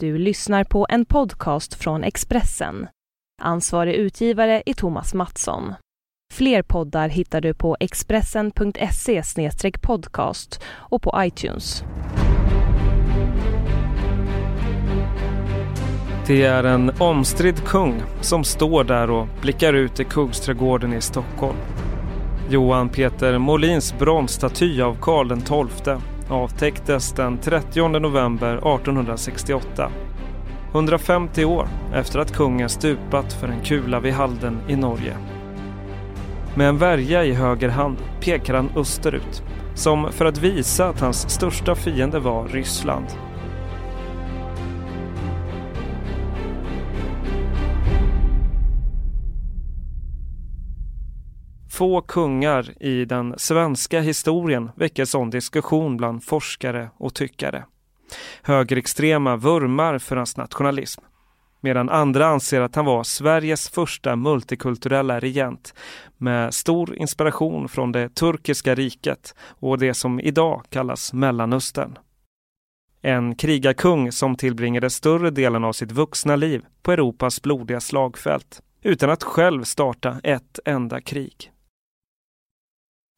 Du lyssnar på en podcast från Expressen. Ansvarig utgivare är Thomas Mattsson. Fler poddar hittar du på expressen.se podcast och på iTunes. Det är en omstridd kung som står där och blickar ut i Kungsträdgården i Stockholm. Johan Peter Molins bronsstaty av Karl XII avtäcktes den 30 november 1868. 150 år efter att kungen stupat för en kula vid Halden i Norge. Med en värja i höger hand pekar han österut som för att visa att hans största fiende var Ryssland. Få kungar i den svenska historien väcker sån diskussion bland forskare och tyckare. Högerextrema vurmar för hans nationalism medan andra anser att han var Sveriges första multikulturella regent med stor inspiration från det turkiska riket och det som idag kallas Mellanöstern. En krigarkung som tillbringade större delen av sitt vuxna liv på Europas blodiga slagfält utan att själv starta ett enda krig.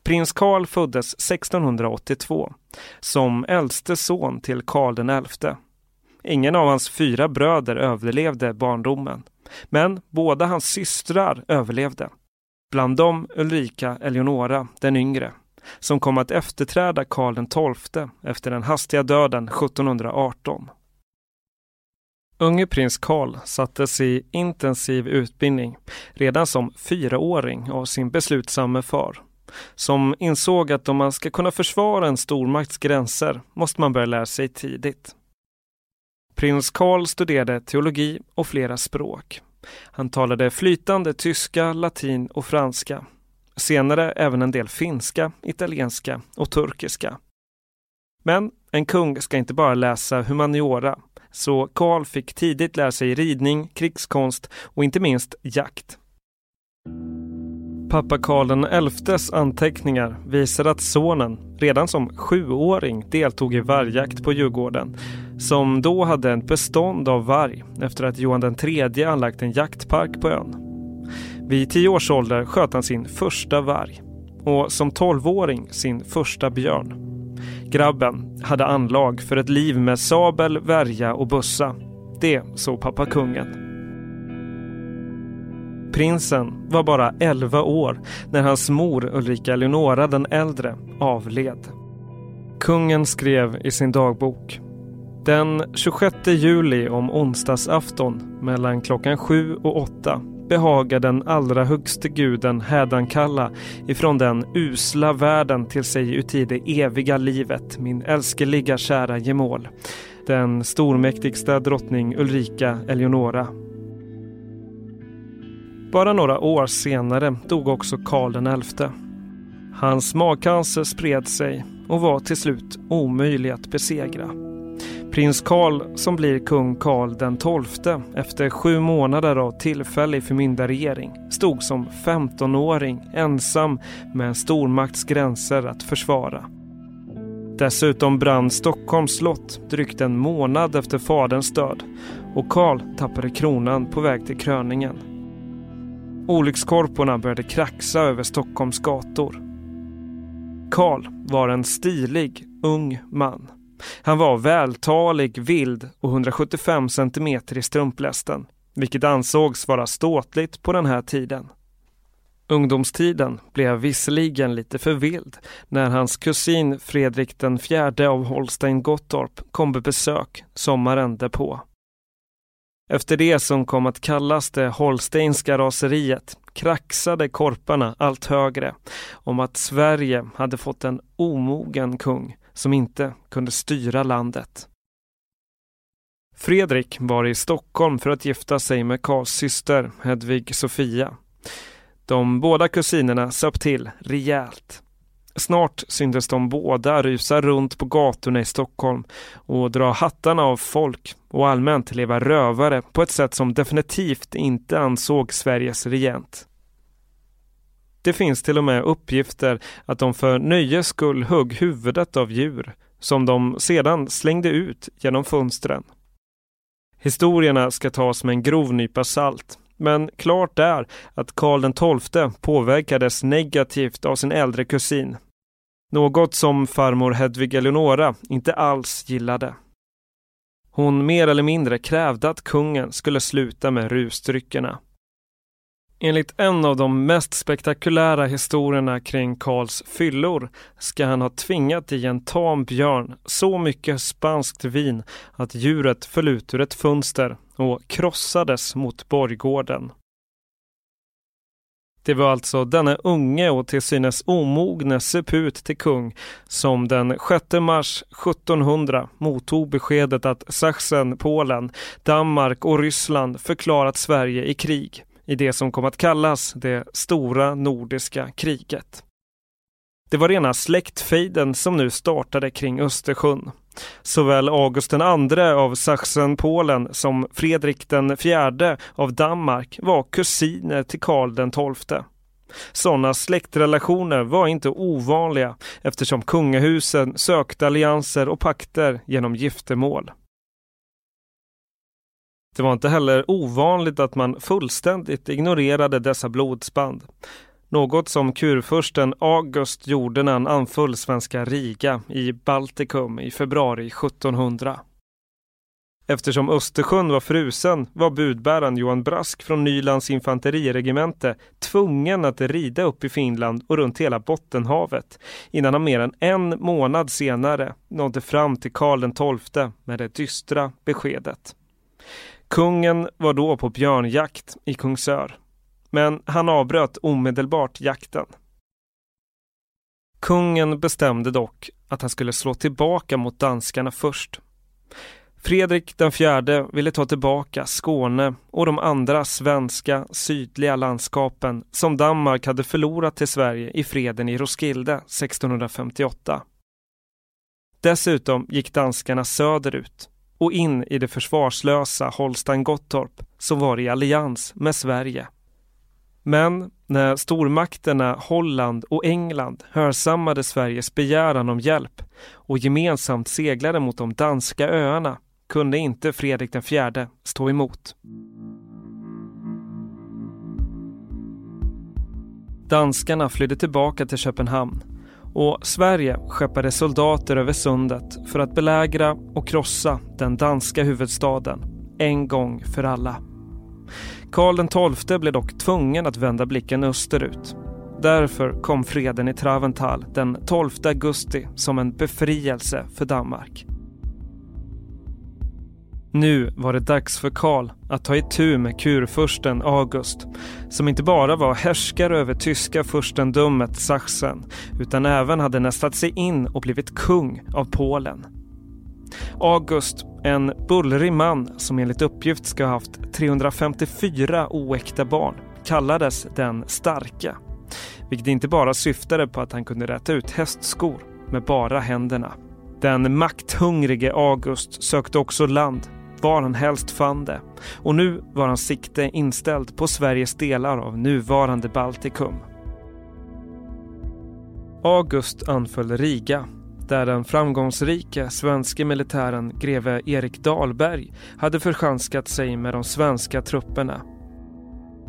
Prins Karl föddes 1682 som äldste son till Karl XI. Ingen av hans fyra bröder överlevde barndomen, men båda hans systrar överlevde. Bland dem Ulrika Eleonora, den yngre, som kom att efterträda Karl XII efter den hastiga döden 1718. Unge prins Karl sattes i intensiv utbildning redan som fyraåring av sin beslutsamme far som insåg att om man ska kunna försvara en stormakts gränser måste man börja lära sig tidigt. Prins Karl studerade teologi och flera språk. Han talade flytande tyska, latin och franska. Senare även en del finska, italienska och turkiska. Men en kung ska inte bara läsa humaniora, så Karl fick tidigt lära sig ridning, krigskonst och inte minst jakt. Pappa Karl XIs anteckningar visar att sonen redan som sjuåring deltog i vargjakt på Djurgården som då hade ett bestånd av varg efter att Johan III anlagt en jaktpark på ön. Vid tio års ålder sköt han sin första varg och som tolvåring sin första björn. Grabben hade anlag för ett liv med sabel, värja och bussa. Det såg pappa kungen. Prinsen var bara 11 år när hans mor Ulrika Eleonora den äldre avled. Kungen skrev i sin dagbok den 26 juli om onsdagsafton mellan klockan sju och åtta behagar den allra högste guden hädankalla ifrån den usla världen till sig uti det eviga livet min älskeliga kära gemål. Den stormäktigsta drottning Ulrika Eleonora bara några år senare dog också Karl XI. Hans magcancer spred sig och var till slut omöjlig att besegra. Prins Karl som blir kung Karl XII efter sju månader av tillfällig förmyndarregering stod som 15-åring ensam med en stormakts gränser att försvara. Dessutom brann Stockholms slott drygt en månad efter faderns död och Karl tappade kronan på väg till kröningen. Olyckskorporna började kraxa över Stockholms gator. Karl var en stilig, ung man. Han var vältalig, vild och 175 centimeter i strumplästen, vilket ansågs vara ståtligt på den här tiden. Ungdomstiden blev visserligen lite för vild när hans kusin Fredrik den fjärde av Holstein Gottorp kom på besök sommaren därpå. Efter det som kom att kallas det holsteinska raseriet kraxade korparna allt högre om att Sverige hade fått en omogen kung som inte kunde styra landet. Fredrik var i Stockholm för att gifta sig med Karls syster Hedvig Sofia. De båda kusinerna söp till rejält. Snart syntes de båda rusa runt på gatorna i Stockholm och dra hattarna av folk och allmänt leva rövare på ett sätt som definitivt inte ansåg Sveriges regent. Det finns till och med uppgifter att de för nöjes skull högg huvudet av djur som de sedan slängde ut genom fönstren. Historierna ska tas med en grov nypa salt. Men klart är att Karl XII påverkades negativt av sin äldre kusin. Något som farmor Hedvig Eleonora inte alls gillade. Hon mer eller mindre krävde att kungen skulle sluta med rusdryckerna. Enligt en av de mest spektakulära historierna kring Karls fyllor ska han ha tvingat i en tam björn så mycket spanskt vin att djuret föll ut ur ett fönster och krossades mot borggården. Det var alltså denne unge och till synes omogne seput till kung som den 6 mars 1700 mottog beskedet att Sachsen, Polen, Danmark och Ryssland förklarat Sverige i krig i det som kom att kallas det stora nordiska kriget. Det var rena släktfejden som nu startade kring Östersjön. Såväl August II av Sachsen-Polen som Fredrik IV av Danmark var kusiner till Karl XII. Sådana släktrelationer var inte ovanliga eftersom kungahusen sökte allianser och pakter genom giftermål. Det var inte heller ovanligt att man fullständigt ignorerade dessa blodsband. Något som kurfursten August gjorde när han anföll svenska Riga i Baltikum i februari 1700. Eftersom Östersjön var frusen var budbäraren Johan Brask från Nylands infanteriregemente tvungen att rida upp i Finland och runt hela Bottenhavet innan han mer än en månad senare nådde fram till Karl XII med det dystra beskedet. Kungen var då på björnjakt i Kungsör. Men han avbröt omedelbart jakten. Kungen bestämde dock att han skulle slå tillbaka mot danskarna först. Fredrik den fjärde ville ta tillbaka Skåne och de andra svenska sydliga landskapen som Danmark hade förlorat till Sverige i freden i Roskilde 1658. Dessutom gick danskarna söderut och in i det försvarslösa Holstein-Gottorp som var i allians med Sverige. Men när stormakterna Holland och England hörsammade Sveriges begäran om hjälp och gemensamt seglade mot de danska öarna kunde inte Fredrik IV stå emot. Danskarna flydde tillbaka till Köpenhamn och Sverige skeppade soldater över sundet för att belägra och krossa den danska huvudstaden en gång för alla. Karl XII blev dock tvungen att vända blicken österut. Därför kom freden i Traventhal den 12 augusti som en befrielse för Danmark. Nu var det dags för Karl att ta itu med kurfursten August som inte bara var härskare över tyska furstendömet Sachsen utan även hade nästat sig in och blivit kung av Polen. August, en bullrig man som enligt uppgift ska ha haft 354 oäkta barn, kallades den starka. Vilket inte bara syftade på att han kunde räta ut hästskor med bara händerna. Den makthungrige August sökte också land var han helst fann det. Och nu var hans sikte inställd på Sveriges delar av nuvarande Baltikum. August anföll Riga där den framgångsrike svenske militären greve Erik Dahlberg hade förchanskat sig med de svenska trupperna.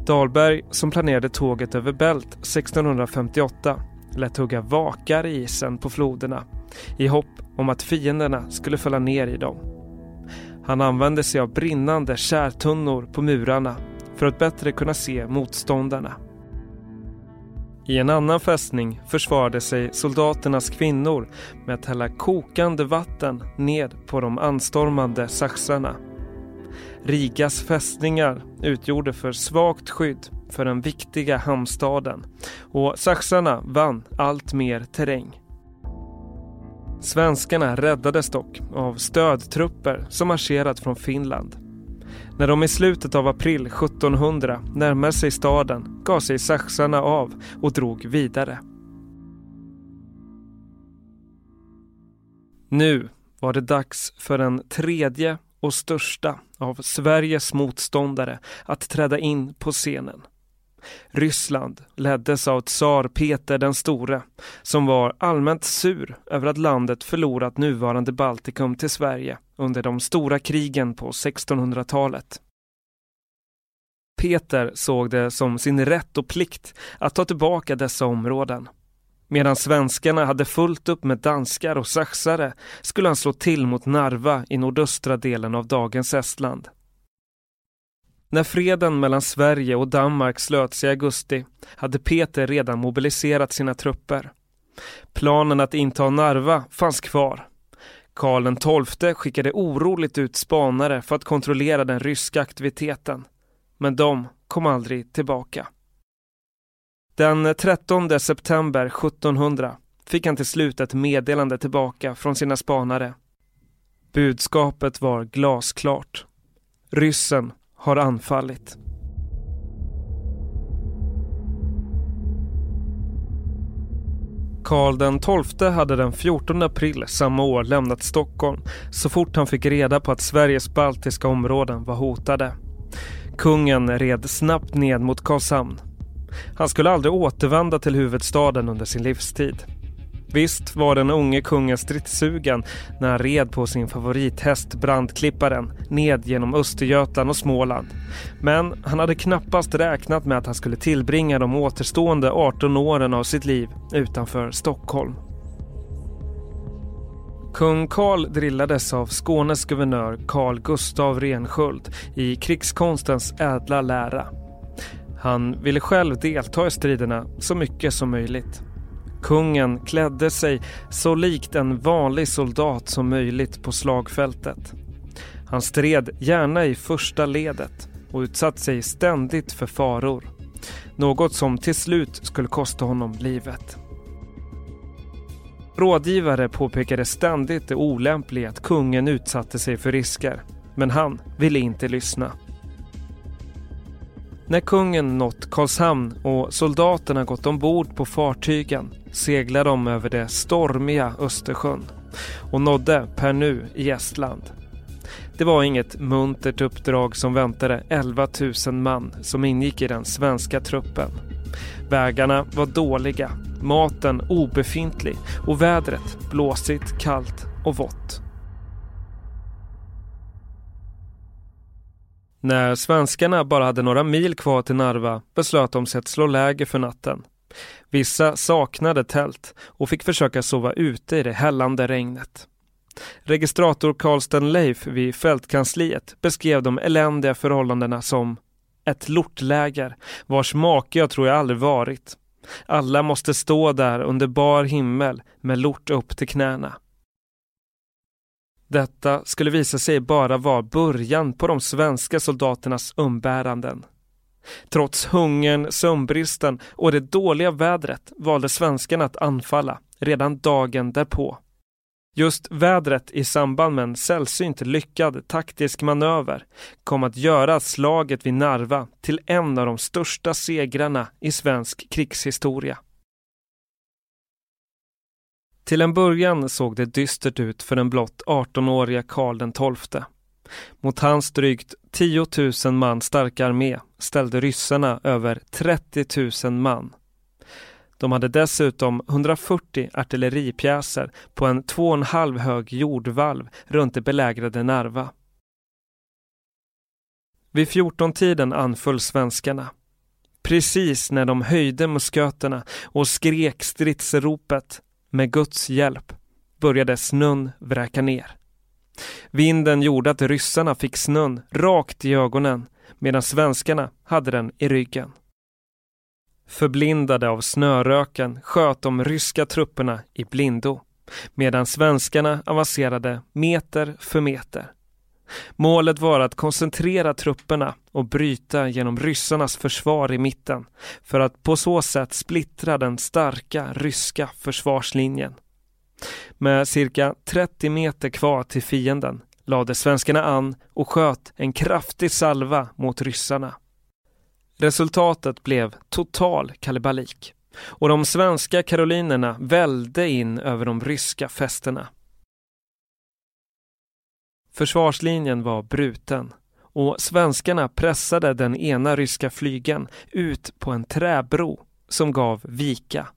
Dahlberg, som planerade tåget över Bält 1658, lät hugga vakar i isen på floderna i hopp om att fienderna skulle falla ner i dem. Han använde sig av brinnande kärtunnor på murarna för att bättre kunna se motståndarna. I en annan fästning försvarade sig soldaternas kvinnor med att hälla kokande vatten ned på de anstormande saxarna. Rigas fästningar utgjorde för svagt skydd för den viktiga hamnstaden och saxarna vann allt mer terräng. Svenskarna räddades dock av stödtrupper som marscherat från Finland. När de i slutet av april 1700 närmade sig staden gav sig saxarna av och drog vidare. Nu var det dags för den tredje och största av Sveriges motståndare att träda in på scenen. Ryssland leddes av tsar Peter den store som var allmänt sur över att landet förlorat nuvarande Baltikum till Sverige under de stora krigen på 1600-talet. Peter såg det som sin rätt och plikt att ta tillbaka dessa områden. Medan svenskarna hade fullt upp med danskar och saxare skulle han slå till mot Narva i nordöstra delen av dagens Estland. När freden mellan Sverige och Danmark slöts i augusti hade Peter redan mobiliserat sina trupper. Planen att inta Narva fanns kvar. Karl XII skickade oroligt ut spanare för att kontrollera den ryska aktiviteten. Men de kom aldrig tillbaka. Den 13 september 1700 fick han till slut ett meddelande tillbaka från sina spanare. Budskapet var glasklart. Ryssen har anfallit. Karl den XII hade den 14 april samma år lämnat Stockholm så fort han fick reda på att Sveriges baltiska områden var hotade. Kungen red snabbt ned mot Karlshamn. Han skulle aldrig återvända till huvudstaden under sin livstid. Visst var den unge kungen stridssugen när han red på sin favorithäst Brandklipparen ned genom Östergötland och Småland. Men han hade knappast räknat med att han skulle tillbringa de återstående 18 åren av sitt liv utanför Stockholm. Kung Karl drillades av Skånes guvernör Carl Gustav Rensköld i krigskonstens ädla lära. Han ville själv delta i striderna så mycket som möjligt. Kungen klädde sig så likt en vanlig soldat som möjligt på slagfältet. Han stred gärna i första ledet och utsatt sig ständigt för faror. Något som till slut skulle kosta honom livet. Rådgivare påpekade ständigt det olämpliga att kungen utsatte sig för risker. Men han ville inte lyssna. När kungen nått Karlshamn och soldaterna gått ombord på fartygen seglade de över det stormiga Östersjön och nådde Pernu i Estland. Det var inget muntert uppdrag som väntade 11 000 man som ingick i den svenska truppen. Vägarna var dåliga, maten obefintlig och vädret blåsigt, kallt och vått. När svenskarna bara hade några mil kvar till Narva beslöt de sig att slå läger för natten. Vissa saknade tält och fick försöka sova ute i det hällande regnet. Registrator Karlsten Leif vid fältkansliet beskrev de eländiga förhållandena som ett lortläger vars make jag tror jag aldrig varit. Alla måste stå där under bar himmel med lort upp till knäna. Detta skulle visa sig bara vara början på de svenska soldaternas umbäranden. Trots hungern, sömnbristen och det dåliga vädret valde svenskarna att anfalla redan dagen därpå. Just vädret i samband med en sällsynt lyckad taktisk manöver kom att göra slaget vid Narva till en av de största segrarna i svensk krigshistoria. Till en början såg det dystert ut för den blott 18-åriga Karl XII. Mot hans drygt 10 000 man starka armé ställde ryssarna över 30 000 man. De hade dessutom 140 artilleripjäser på en 2,5 hög jordvalv runt det belägrade Narva. Vid 14-tiden anföll svenskarna. Precis när de höjde musköterna och skrek stridsropet med Guds hjälp började snön vräka ner. Vinden gjorde att ryssarna fick snön rakt i ögonen medan svenskarna hade den i ryggen. Förblindade av snöröken sköt de ryska trupperna i blindo medan svenskarna avancerade meter för meter. Målet var att koncentrera trupperna och bryta genom ryssarnas försvar i mitten för att på så sätt splittra den starka ryska försvarslinjen. Med cirka 30 meter kvar till fienden lade svenskarna an och sköt en kraftig salva mot ryssarna. Resultatet blev total kalabalik och de svenska karolinerna välde in över de ryska fästena. Försvarslinjen var bruten och svenskarna pressade den ena ryska flygen ut på en träbro som gav vika.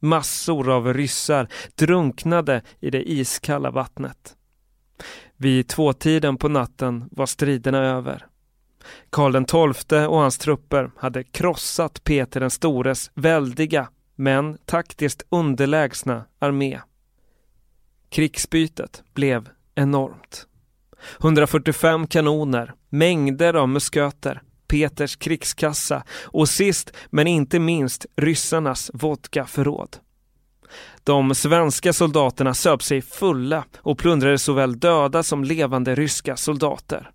Massor av ryssar drunknade i det iskalla vattnet. Vid tvåtiden på natten var striderna över. Karl XII och hans trupper hade krossat Peter den stores väldiga men taktiskt underlägsna armé. Krigsbytet blev enormt. 145 kanoner, mängder av musköter, Peters krigskassa och sist men inte minst ryssarnas vodkaförråd. De svenska soldaterna söp sig fulla och plundrade såväl döda som levande ryska soldater.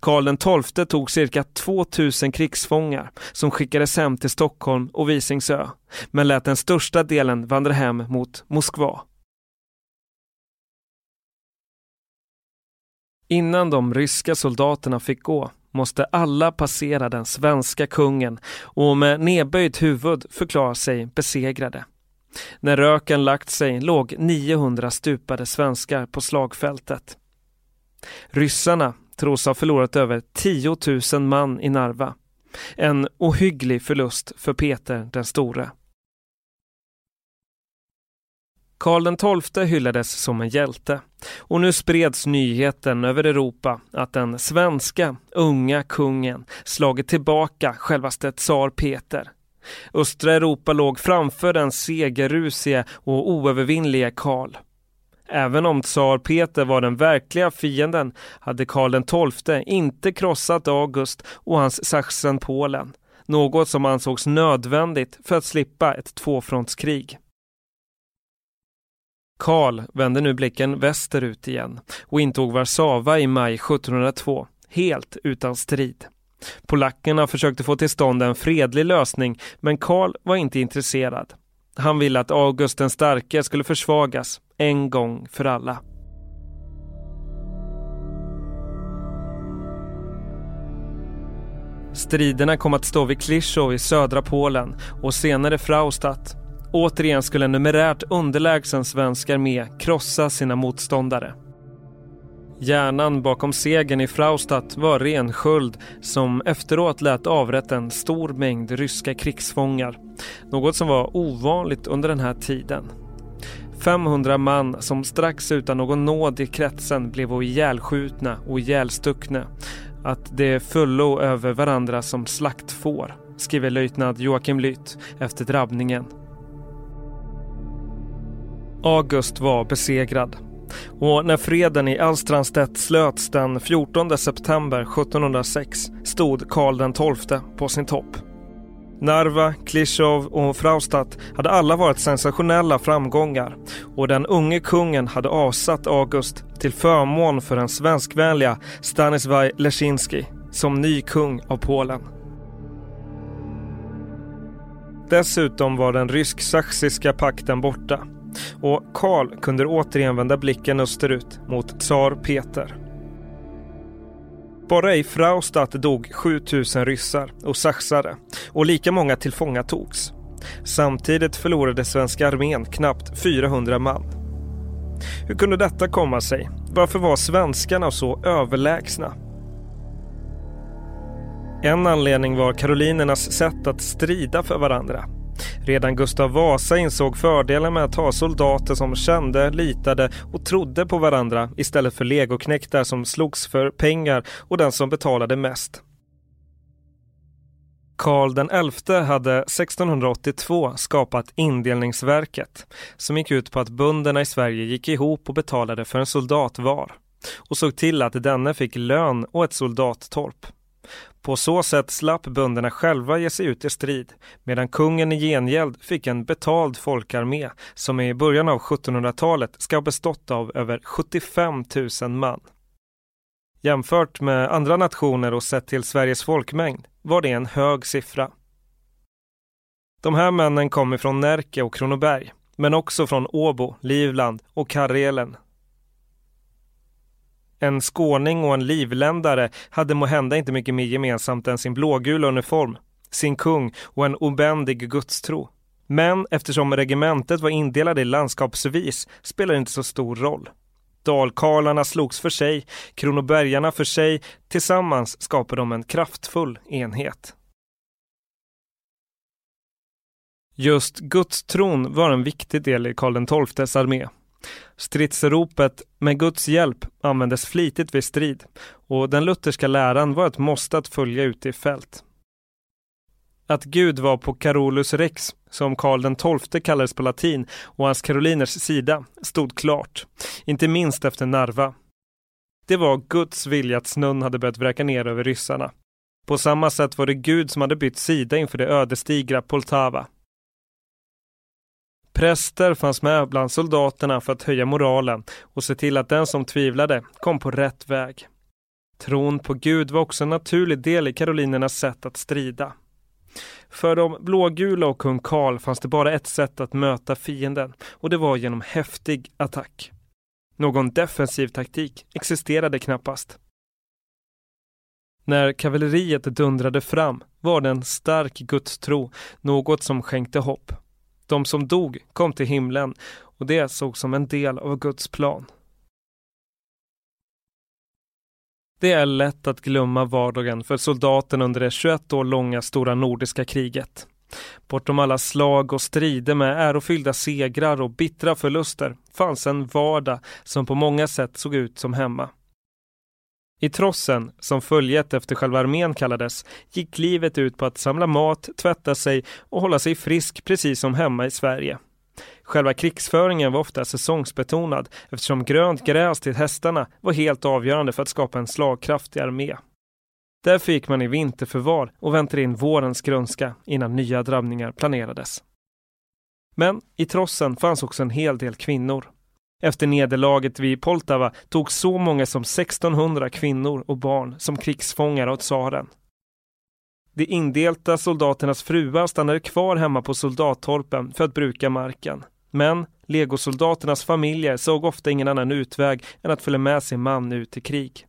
Karl XII tog cirka 2000 krigsfångar som skickades hem till Stockholm och Visingsö, men lät den största delen vandra hem mot Moskva. Innan de ryska soldaterna fick gå måste alla passera den svenska kungen och med nedböjt huvud förklara sig besegrade. När röken lagt sig låg 900 stupade svenskar på slagfältet. Ryssarna tros ha förlorat över 10 000 man i Narva. En ohygglig förlust för Peter den store. Karl XII hyllades som en hjälte och nu spreds nyheten över Europa att den svenska unga kungen slagit tillbaka självaste tsar Peter. Östra Europa låg framför den segerrusige och oövervinnlige Karl. Även om tsar Peter var den verkliga fienden hade Karl XII inte krossat August och hans Sachsen-Polen, något som ansågs nödvändigt för att slippa ett tvåfrontskrig. Karl vände nu blicken västerut igen och intog Warszawa i maj 1702, helt utan strid. Polackerna försökte få till stånd en fredlig lösning men Karl var inte intresserad. Han ville att August den starke skulle försvagas en gång för alla. Striderna kom att stå vid Kliszow i södra Polen och senare Fraustadt. Återigen skulle en numerärt underlägsen svensk armé krossa sina motståndare. Hjärnan bakom segern i Fraustadt var Rensköld som efteråt lät avrätta en stor mängd ryska krigsfångar. Något som var ovanligt under den här tiden. 500 man som strax utan någon nåd i kretsen blev ihjälskjutna och ihjälstuckna. Att de fullo över varandra som slaktfår, skriver löjtnant Joakim Lytt efter drabbningen. August var besegrad och när freden i Alstranstedt slöts den 14 september 1706 stod Karl XII på sin topp. Narva, Klishov och Fraustadt hade alla varit sensationella framgångar och den unge kungen hade avsatt August till förmån för den svenskvänliga Stanisław Leszczynski som ny kung av Polen. Dessutom var den rysk-sachsiska pakten borta och Karl kunde återigen vända blicken österut mot tsar Peter. Bara i Fraustadt dog 7000 ryssar och saxare och lika många tillfångatogs. Samtidigt förlorade svenska armén knappt 400 man. Hur kunde detta komma sig? Varför var svenskarna så överlägsna? En anledning var karolinernas sätt att strida för varandra. Redan Gustav Vasa insåg fördelen med att ha soldater som kände, litade och trodde på varandra istället för legoknektar som slogs för pengar och den som betalade mest. Karl XI hade 1682 skapat Indelningsverket som gick ut på att bönderna i Sverige gick ihop och betalade för en soldat var och såg till att denne fick lön och ett soldattorp. På så sätt slapp bönderna själva ge sig ut i strid medan kungen i gengäld fick en betald folkarmé som i början av 1700-talet ska ha bestått av över 75 000 man. Jämfört med andra nationer och sett till Sveriges folkmängd var det en hög siffra. De här männen kom ifrån Närke och Kronoberg men också från Åbo, Livland och Karelen en skåning och en livländare hade må hända inte mycket mer gemensamt än sin blågula uniform, sin kung och en obändig gudstro. Men eftersom regementet var indelade i landskapsvis spelade det inte så stor roll. Dalkarlarna slogs för sig, kronobergarna för sig. Tillsammans skapade de en kraftfull enhet. Just gudstron var en viktig del i Karl XIIs armé. Stridsropet ”med Guds hjälp” användes flitigt vid strid och den lutherska läran var ett måste att följa ute i fält. Att Gud var på Carolus Rex, som Karl XII kallades på latin, och hans karoliners sida stod klart, inte minst efter Narva. Det var Guds vilja att snön hade börjat vräka ner över ryssarna. På samma sätt var det Gud som hade bytt sida inför det ödesdigra Poltava. Präster fanns med bland soldaterna för att höja moralen och se till att den som tvivlade kom på rätt väg. Tron på Gud var också en naturlig del i karolinernas sätt att strida. För de blågula och kung Karl fanns det bara ett sätt att möta fienden och det var genom häftig attack. Någon defensiv taktik existerade knappast. När kavalleriet dundrade fram var det en stark gudstro, något som skänkte hopp. De som dog kom till himlen och det sågs som en del av Guds plan. Det är lätt att glömma vardagen för soldaterna under det 21 år långa stora nordiska kriget. Bortom alla slag och strider med ärofyllda segrar och bittra förluster fanns en vardag som på många sätt såg ut som hemma. I trossen, som följet efter själva armén kallades, gick livet ut på att samla mat, tvätta sig och hålla sig frisk precis som hemma i Sverige. Själva krigsföringen var ofta säsongsbetonad eftersom grönt gräs till hästarna var helt avgörande för att skapa en slagkraftig armé. Därför gick man i vinterförvar och väntade in vårens grönska innan nya drabbningar planerades. Men i trossen fanns också en hel del kvinnor. Efter nederlaget vid Poltava tog så många som 1600 kvinnor och barn som krigsfångar åt tsaren. De indelta soldaternas fruar stannade kvar hemma på soldattorpen för att bruka marken. Men legosoldaternas familjer såg ofta ingen annan utväg än att följa med sin man ut i krig.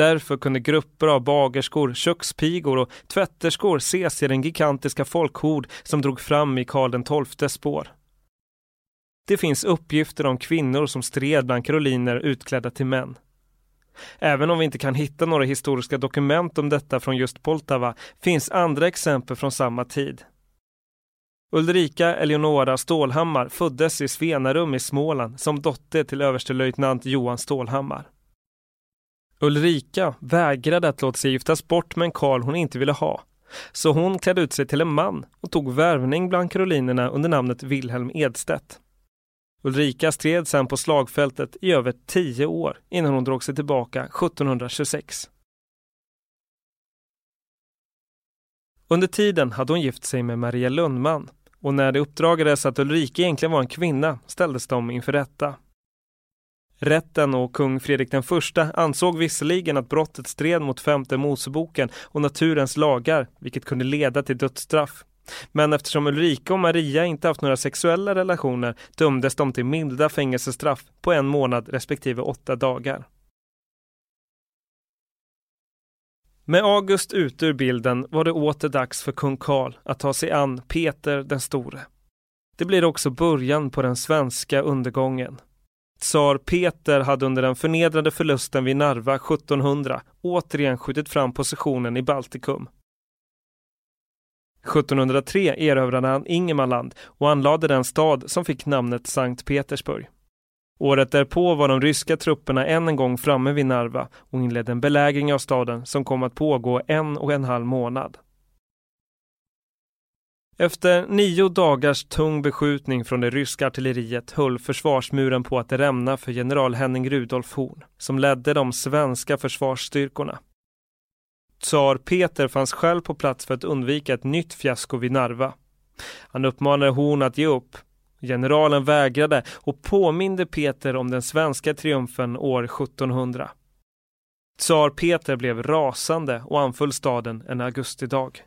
Därför kunde grupper av bagerskor, kökspigor och tvätterskor ses i den gigantiska folkhord som drog fram i Karl XIIs spår. Det finns uppgifter om kvinnor som stred bland karoliner utklädda till män. Även om vi inte kan hitta några historiska dokument om detta från just Poltava finns andra exempel från samma tid. Ulrika Eleonora Stålhammar föddes i Svenarum i Småland som dotter till överstelöjtnant Johan Stålhammar. Ulrika vägrade att låta sig giftas bort med en karl hon inte ville ha. Så hon klädde ut sig till en man och tog värvning bland karolinerna under namnet Wilhelm Edstedt. Ulrika stred sedan på slagfältet i över tio år innan hon drog sig tillbaka 1726. Under tiden hade hon gift sig med Maria Lundman och när det uppdagades att Ulrika egentligen var en kvinna ställdes de inför rätta. Rätten och kung Fredrik den första ansåg visserligen att brottet stred mot femte Moseboken och naturens lagar, vilket kunde leda till dödsstraff. Men eftersom Ulrika och Maria inte haft några sexuella relationer dömdes de till milda fängelsestraff på en månad respektive åtta dagar. Med August ute ur bilden var det åter dags för kung Karl att ta sig an Peter den store. Det blir också början på den svenska undergången. Tsar Peter hade under den förnedrande förlusten vid Narva 1700 återigen skjutit fram positionen i Baltikum. 1703 erövrade han Ingermanland och anlade den stad som fick namnet Sankt Petersburg. Året därpå var de ryska trupperna än en gång framme vid Narva och inledde en belägring av staden som kom att pågå en och en halv månad. Efter nio dagars tung beskjutning från det ryska artilleriet höll försvarsmuren på att rämna för general Henning Rudolf Horn, som ledde de svenska försvarsstyrkorna. Tsar Peter fanns själv på plats för att undvika ett nytt fiasko vid Narva. Han uppmanade Horn att ge upp. Generalen vägrade och påminde Peter om den svenska triumfen år 1700. Tsar Peter blev rasande och anföll staden en augustidag.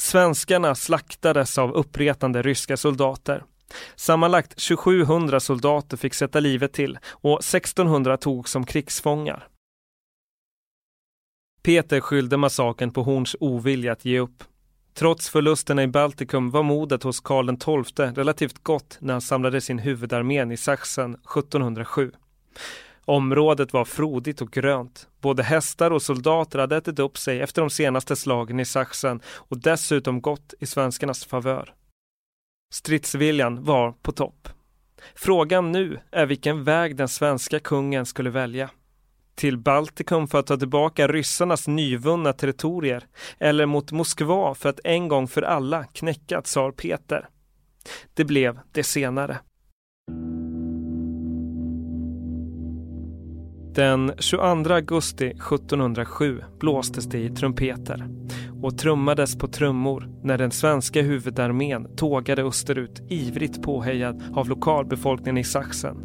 Svenskarna slaktades av uppretande ryska soldater. Sammanlagt 2700 soldater fick sätta livet till och 1600 togs som krigsfångar. Peter skyllde massakern på Horns ovilja att ge upp. Trots förlusterna i Baltikum var modet hos Karl XII relativt gott när han samlade sin huvudarmén i Sachsen 1707. Området var frodigt och grönt. Både hästar och soldater hade ätit upp sig efter de senaste slagen i Sachsen och dessutom gått i svenskarnas favör. Stridsviljan var på topp. Frågan nu är vilken väg den svenska kungen skulle välja. Till Baltikum för att ta tillbaka ryssarnas nyvunna territorier eller mot Moskva för att en gång för alla knäcka tsar Peter. Det blev det senare. Den 22 augusti 1707 blåstes det i trumpeter och trummades på trummor när den svenska huvudarmén tågade österut ivrigt påhejad av lokalbefolkningen i Sachsen.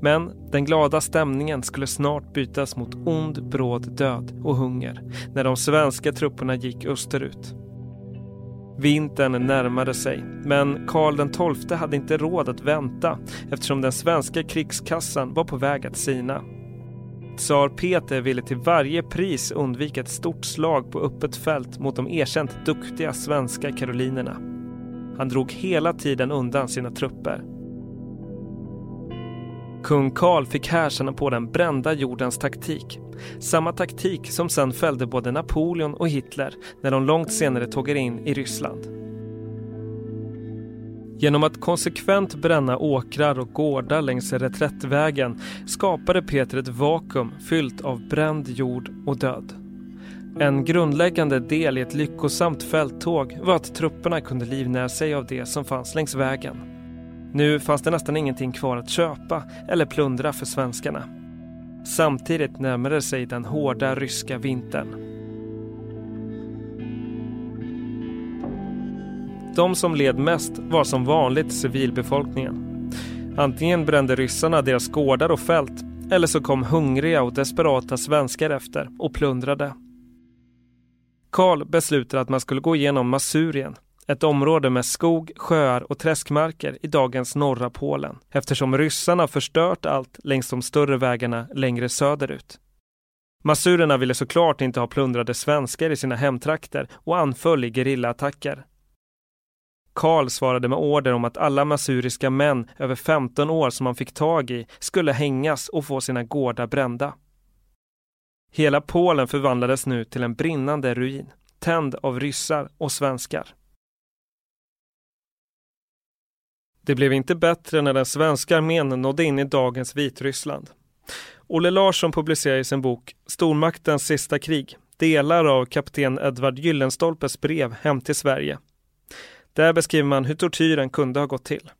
Men den glada stämningen skulle snart bytas mot ond, bråd död och hunger när de svenska trupperna gick österut. Vintern närmade sig, men Karl XII hade inte råd att vänta eftersom den svenska krigskassan var på väg att sina. Tsar Peter ville till varje pris undvika ett stort slag på öppet fält mot de erkänt duktiga svenska karolinerna. Han drog hela tiden undan sina trupper. Kung Karl fick härsarna på den brända jordens taktik. Samma taktik som sen fällde både Napoleon och Hitler när de långt senare tågade in i Ryssland. Genom att konsekvent bränna åkrar och gårdar längs reträttvägen skapade Peter ett vakuum fyllt av bränd jord och död. En grundläggande del i ett lyckosamt fälttåg var att trupperna kunde livnära sig av det som fanns längs vägen. Nu fanns det nästan ingenting kvar att köpa eller plundra för svenskarna. Samtidigt närmade sig den hårda ryska vintern. De som led mest var som vanligt civilbefolkningen. Antingen brände ryssarna deras gårdar och fält eller så kom hungriga och desperata svenskar efter och plundrade. Karl beslutade att man skulle gå igenom Massurien, ett område med skog, sjöar och träskmarker i dagens norra Polen eftersom ryssarna förstört allt längs de större vägarna längre söderut. Massurerna ville såklart inte ha plundrade svenskar i sina hemtrakter och anföll i gerillaattacker. Karl svarade med order om att alla masuriska män över 15 år som han fick tag i skulle hängas och få sina gårdar brända. Hela Polen förvandlades nu till en brinnande ruin, tänd av ryssar och svenskar. Det blev inte bättre när den svenska armén nådde in i dagens Vitryssland. Olle Larsson publicerar i sin bok Stormaktens sista krig delar av kapten Edvard Gyllenstolpes brev hem till Sverige där beskriver man hur tortyren kunde ha gått till.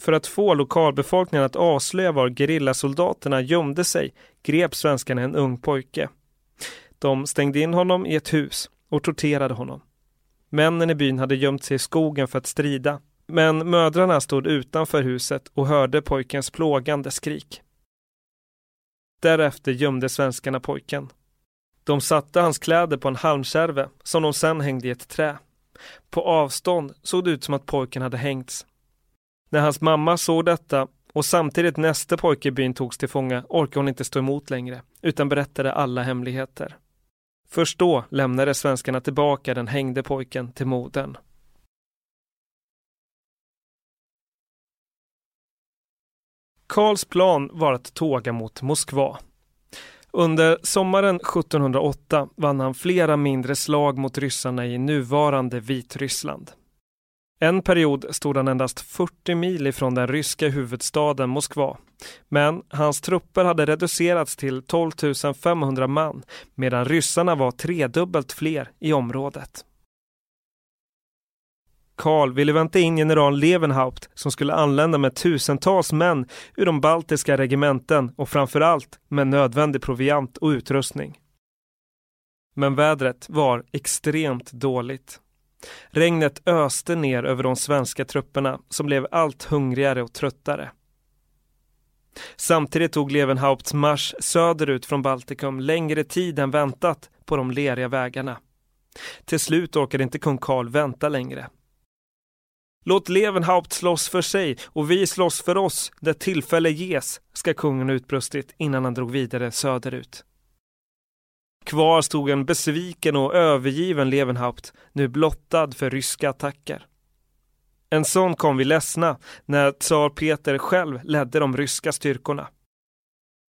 För att få lokalbefolkningen att avslöja var gerillasoldaterna gömde sig grep svenskarna en ung pojke. De stängde in honom i ett hus och torterade honom. Männen i byn hade gömt sig i skogen för att strida, men mödrarna stod utanför huset och hörde pojkens plågande skrik. Därefter gömde svenskarna pojken. De satte hans kläder på en halmkärve som de sedan hängde i ett trä. På avstånd såg det ut som att pojken hade hängts. När hans mamma såg detta och samtidigt nästa pojke i byn togs till fånga orkade hon inte stå emot längre, utan berättade alla hemligheter. Först då lämnade svenskarna tillbaka den hängde pojken till modern. Karls plan var att tåga mot Moskva under sommaren 1708 vann han flera mindre slag mot ryssarna i nuvarande Vitryssland. En period stod han endast 40 mil ifrån den ryska huvudstaden Moskva. Men hans trupper hade reducerats till 12 500 man medan ryssarna var tredubbelt fler i området. Karl ville vänta in general Levenhaupt som skulle anlända med tusentals män ur de baltiska regementen och framförallt med nödvändig proviant och utrustning. Men vädret var extremt dåligt. Regnet öste ner över de svenska trupperna som blev allt hungrigare och tröttare. Samtidigt tog Levenhaupts marsch söderut från Baltikum längre tid än väntat på de leriga vägarna. Till slut orkade inte kung Karl vänta längre. Låt Levenhaupt slåss för sig och vi slåss för oss där tillfälle ges, ska kungen utbrustit innan han drog vidare söderut. Kvar stod en besviken och övergiven Levenhaupt, nu blottad för ryska attacker. En sån kom vi ledsna när tsar Peter själv ledde de ryska styrkorna.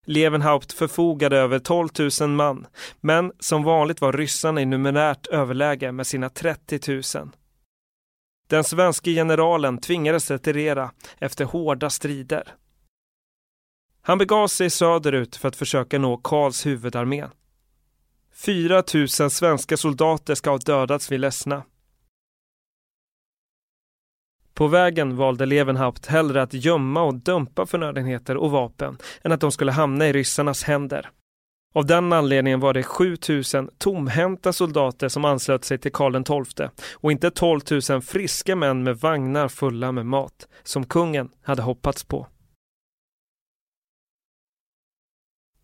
Levenhaupt förfogade över 12 000 man, men som vanligt var ryssarna i numerärt överläge med sina 30 000. Den svenske generalen tvingades retirera efter hårda strider. Han begav sig söderut för att försöka nå Karls huvudarmé. 4 000 svenska soldater ska ha dödats vid Lessna. På vägen valde Levenhaupt hellre att gömma och dumpa förnödenheter och vapen än att de skulle hamna i ryssarnas händer. Av den anledningen var det 7000 tomhänta soldater som anslöt sig till Karl XII och inte 12 000 friska män med vagnar fulla med mat, som kungen hade hoppats på.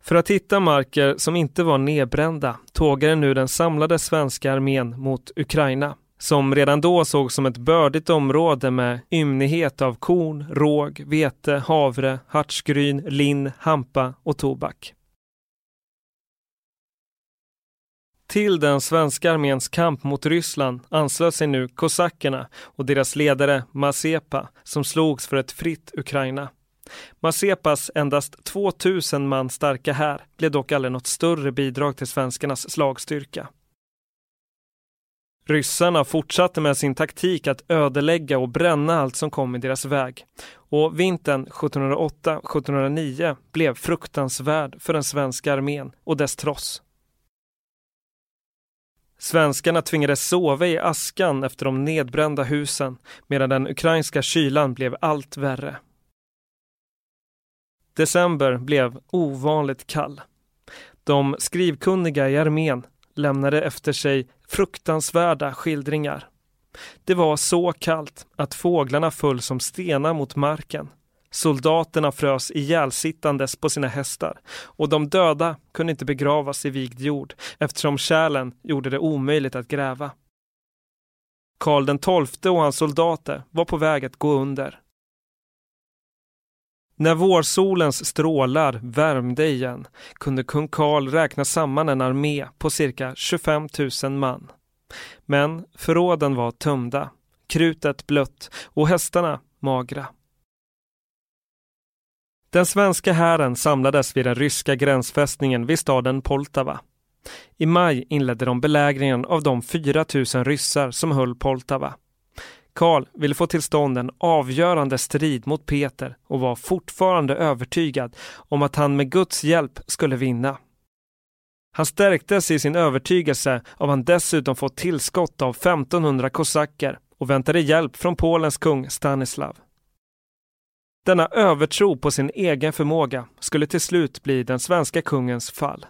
För att hitta marker som inte var nedbrända tågade nu den samlade svenska armén mot Ukraina som redan då såg som ett bördigt område med ymnighet av korn, råg, vete, havre, hartsgryn, linn, hampa och tobak. Till den svenska arméns kamp mot Ryssland anslöt sig nu kosackerna och deras ledare Mazepa som slogs för ett fritt Ukraina. Mazepas endast 2000 man starka här blev dock aldrig något större bidrag till svenskarnas slagstyrka. Ryssarna fortsatte med sin taktik att ödelägga och bränna allt som kom i deras väg. Och vintern 1708-1709 blev fruktansvärd för den svenska armén och dess tross. Svenskarna tvingades sova i askan efter de nedbrända husen medan den ukrainska kylan blev allt värre. December blev ovanligt kall. De skrivkunniga i armén lämnade efter sig fruktansvärda skildringar. Det var så kallt att fåglarna föll som stenar mot marken. Soldaterna frös ihjälsittandes på sina hästar och de döda kunde inte begravas i vigd jord eftersom kärlen gjorde det omöjligt att gräva. Karl XII och hans soldater var på väg att gå under. När vårsolens strålar värmde igen kunde kung Karl räkna samman en armé på cirka 25 000 man. Men förråden var tömda, krutet blött och hästarna magra. Den svenska hären samlades vid den ryska gränsfästningen vid staden Poltava. I maj inledde de belägringen av de 4 000 ryssar som höll Poltava. Karl ville få till stånd en avgörande strid mot Peter och var fortfarande övertygad om att han med Guds hjälp skulle vinna. Han stärktes i sin övertygelse av han dessutom fått tillskott av 1500 kosacker och väntade hjälp från Polens kung Stanislav. Denna övertro på sin egen förmåga skulle till slut bli den svenska kungens fall.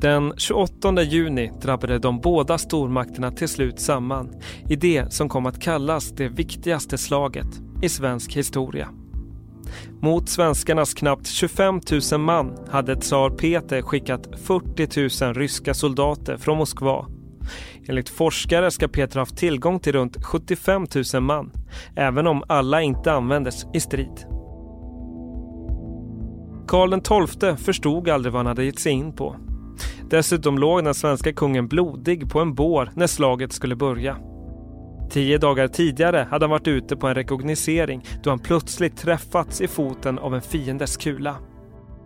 Den 28 juni drabbade de båda stormakterna till slut samman i det som kom att kallas det viktigaste slaget i svensk historia. Mot svenskarnas knappt 25 000 man hade tsar Peter skickat 40 000 ryska soldater från Moskva. Enligt forskare ska Peter haft tillgång till runt 75 000 man, även om alla inte användes i strid. Karl XII förstod aldrig vad han hade gett sig in på Dessutom låg den svenska kungen blodig på en bår när slaget skulle börja. Tio dagar tidigare hade han varit ute på en rekognosering då han plötsligt träffats i foten av en fiendes kula.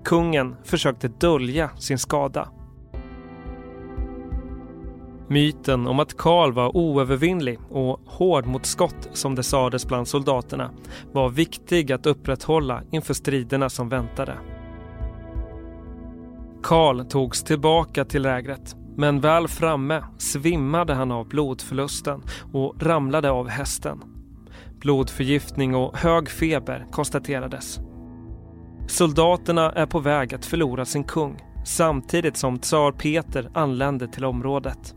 Kungen försökte dölja sin skada. Myten om att Karl var oövervinnlig och hård mot skott som det sades bland soldaterna var viktig att upprätthålla inför striderna som väntade. Karl togs tillbaka till lägret men väl framme svimmade han av blodförlusten och ramlade av hästen. Blodförgiftning och hög feber konstaterades. Soldaterna är på väg att förlora sin kung samtidigt som tsar Peter anländer till området.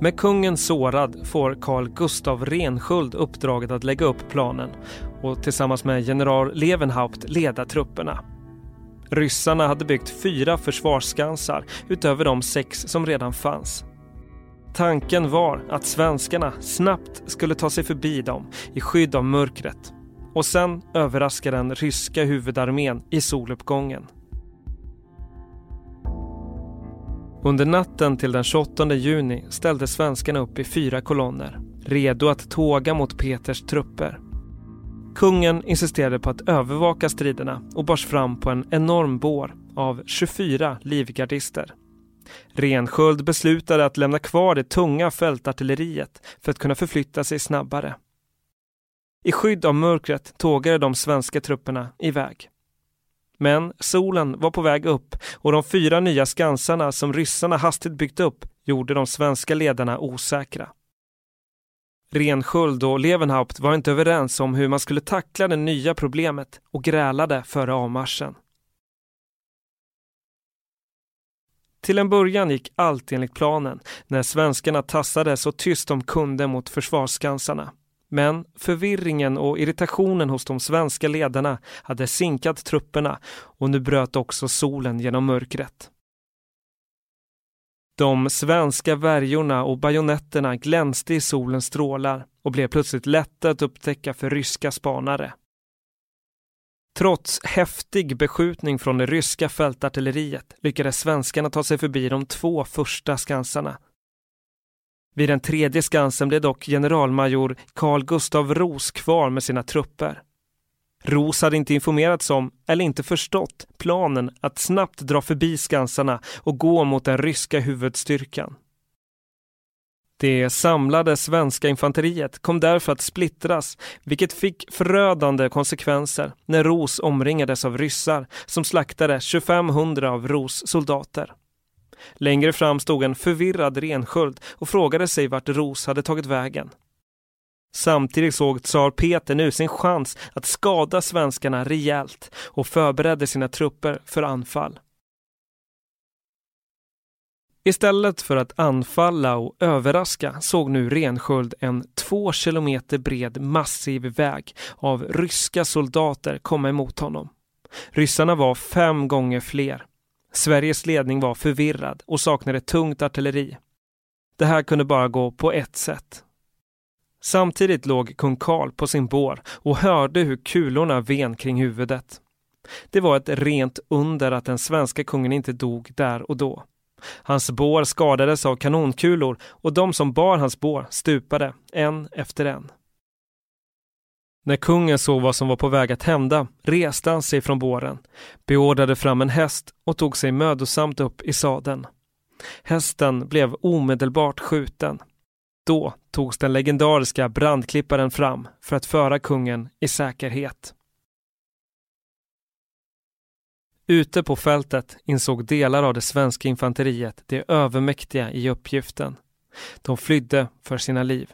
Med kungen sårad får Carl Gustav Rensköld uppdraget att lägga upp planen och tillsammans med general Levenhaupt leda trupperna. Ryssarna hade byggt fyra försvarsskansar utöver de sex som redan fanns. Tanken var att svenskarna snabbt skulle ta sig förbi dem i skydd av mörkret och sen överraska den ryska huvudarmén i soluppgången. Under natten till den 28 juni ställde svenskarna upp i fyra kolonner, redo att tåga mot Peters trupper. Kungen insisterade på att övervaka striderna och bars fram på en enorm bår av 24 livgardister. Rensköld beslutade att lämna kvar det tunga fältartilleriet för att kunna förflytta sig snabbare. I skydd av mörkret tågade de svenska trupperna iväg. Men solen var på väg upp och de fyra nya skansarna som ryssarna hastigt byggt upp gjorde de svenska ledarna osäkra. Rensköld och Levenhaupt var inte överens om hur man skulle tackla det nya problemet och grälade före avmarschen. Till en början gick allt enligt planen när svenskarna tassade så tyst de kunde mot försvarsskansarna. Men förvirringen och irritationen hos de svenska ledarna hade sinkat trupperna och nu bröt också solen genom mörkret. De svenska värjorna och bajonetterna glänste i solens strålar och blev plötsligt lätta att upptäcka för ryska spanare. Trots häftig beskjutning från det ryska fältartilleriet lyckades svenskarna ta sig förbi de två första skansarna vid den tredje skansen blev dock generalmajor Carl Gustav Ros kvar med sina trupper. Ros hade inte informerats om, eller inte förstått, planen att snabbt dra förbi skansarna och gå mot den ryska huvudstyrkan. Det samlade svenska infanteriet kom därför att splittras, vilket fick förödande konsekvenser när Ros omringades av ryssar som slaktade 2500 av Ros soldater. Längre fram stod en förvirrad rensköld och frågade sig vart Ros hade tagit vägen. Samtidigt såg tsar Peter nu sin chans att skada svenskarna rejält och förberedde sina trupper för anfall. Istället för att anfalla och överraska såg nu Rensköld en två kilometer bred massiv väg av ryska soldater komma emot honom. Ryssarna var fem gånger fler Sveriges ledning var förvirrad och saknade tungt artilleri. Det här kunde bara gå på ett sätt. Samtidigt låg kung Karl på sin bår och hörde hur kulorna ven kring huvudet. Det var ett rent under att den svenska kungen inte dog där och då. Hans bår skadades av kanonkulor och de som bar hans bår stupade, en efter en. När kungen såg vad som var på väg att hända reste han sig från båren, beordrade fram en häst och tog sig mödosamt upp i sadeln. Hästen blev omedelbart skjuten. Då togs den legendariska brandklipparen fram för att föra kungen i säkerhet. Ute på fältet insåg delar av det svenska infanteriet det övermäktiga i uppgiften. De flydde för sina liv.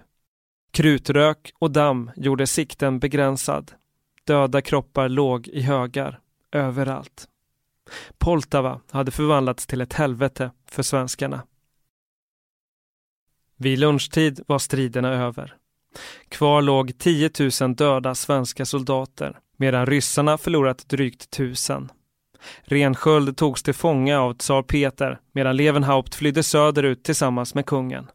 Krutrök och damm gjorde sikten begränsad. Döda kroppar låg i högar, överallt. Poltava hade förvandlats till ett helvete för svenskarna. Vid lunchtid var striderna över. Kvar låg 10 000 döda svenska soldater medan ryssarna förlorat drygt tusen. Rensköld togs till fånga av tsar Peter medan Levenhaupt flydde söderut tillsammans med kungen.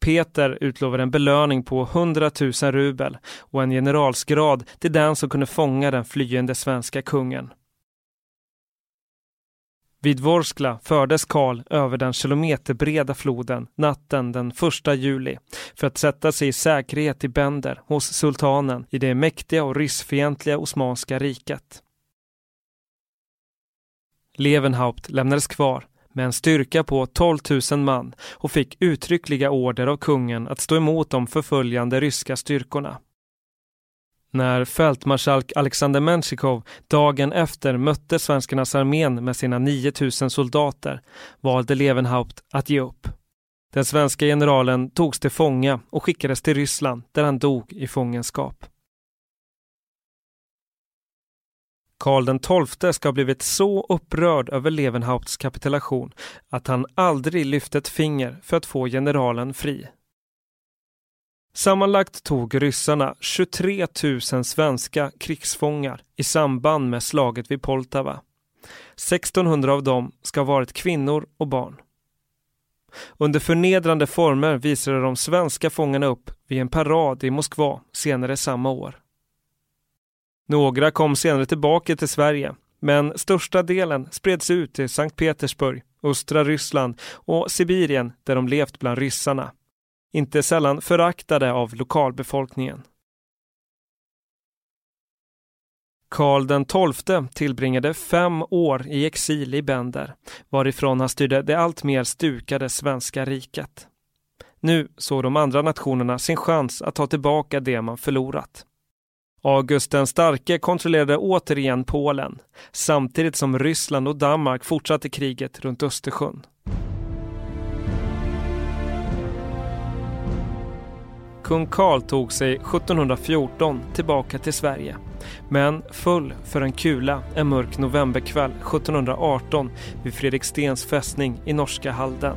Peter utlovade en belöning på 100 000 rubel och en generalsgrad till den som kunde fånga den flyende svenska kungen. Vid Vorskla fördes Karl över den kilometerbreda floden natten den 1 juli för att sätta sig i säkerhet i Bender hos sultanen i det mäktiga och ryssfientliga Osmanska riket. Levenhaupt lämnades kvar med en styrka på 12 000 man och fick uttryckliga order av kungen att stå emot de förföljande ryska styrkorna. När fältmarskalk Alexander Menshikov dagen efter mötte svenskarnas armén med sina 9000 soldater valde Levenhaupt att ge upp. Den svenska generalen togs till fånga och skickades till Ryssland där han dog i fångenskap. Karl den XII ska ha blivit så upprörd över Levenhaupts kapitulation att han aldrig lyfte ett finger för att få generalen fri. Sammanlagt tog ryssarna 23 000 svenska krigsfångar i samband med slaget vid Poltava. 1600 av dem ska ha varit kvinnor och barn. Under förnedrande former visade de svenska fångarna upp vid en parad i Moskva senare samma år. Några kom senare tillbaka till Sverige, men största delen spreds ut till Sankt Petersburg, östra Ryssland och Sibirien där de levt bland ryssarna. Inte sällan föraktade av lokalbefolkningen. Karl den XII tillbringade fem år i exil i Bender, varifrån han styrde det alltmer stukade svenska riket. Nu såg de andra nationerna sin chans att ta tillbaka det man förlorat. August den starke kontrollerade återigen Polen, samtidigt som Ryssland och Danmark fortsatte kriget runt Östersjön. Kung Karl tog sig 1714 tillbaka till Sverige men föll för en kula en mörk novemberkväll 1718 vid Fredrikstens fästning i norska Halden.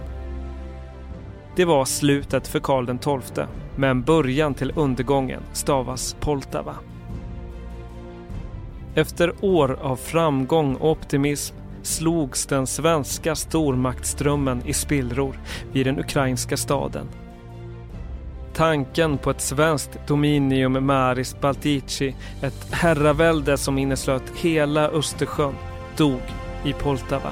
Det var slutet för Karl XII, men början till undergången stavas Poltava. Efter år av framgång och optimism slogs den svenska stormaktströmmen i spillror vid den ukrainska staden Tanken på ett svenskt dominium maris baltici, ett herravälde som inneslöt hela Östersjön, dog i Poltava.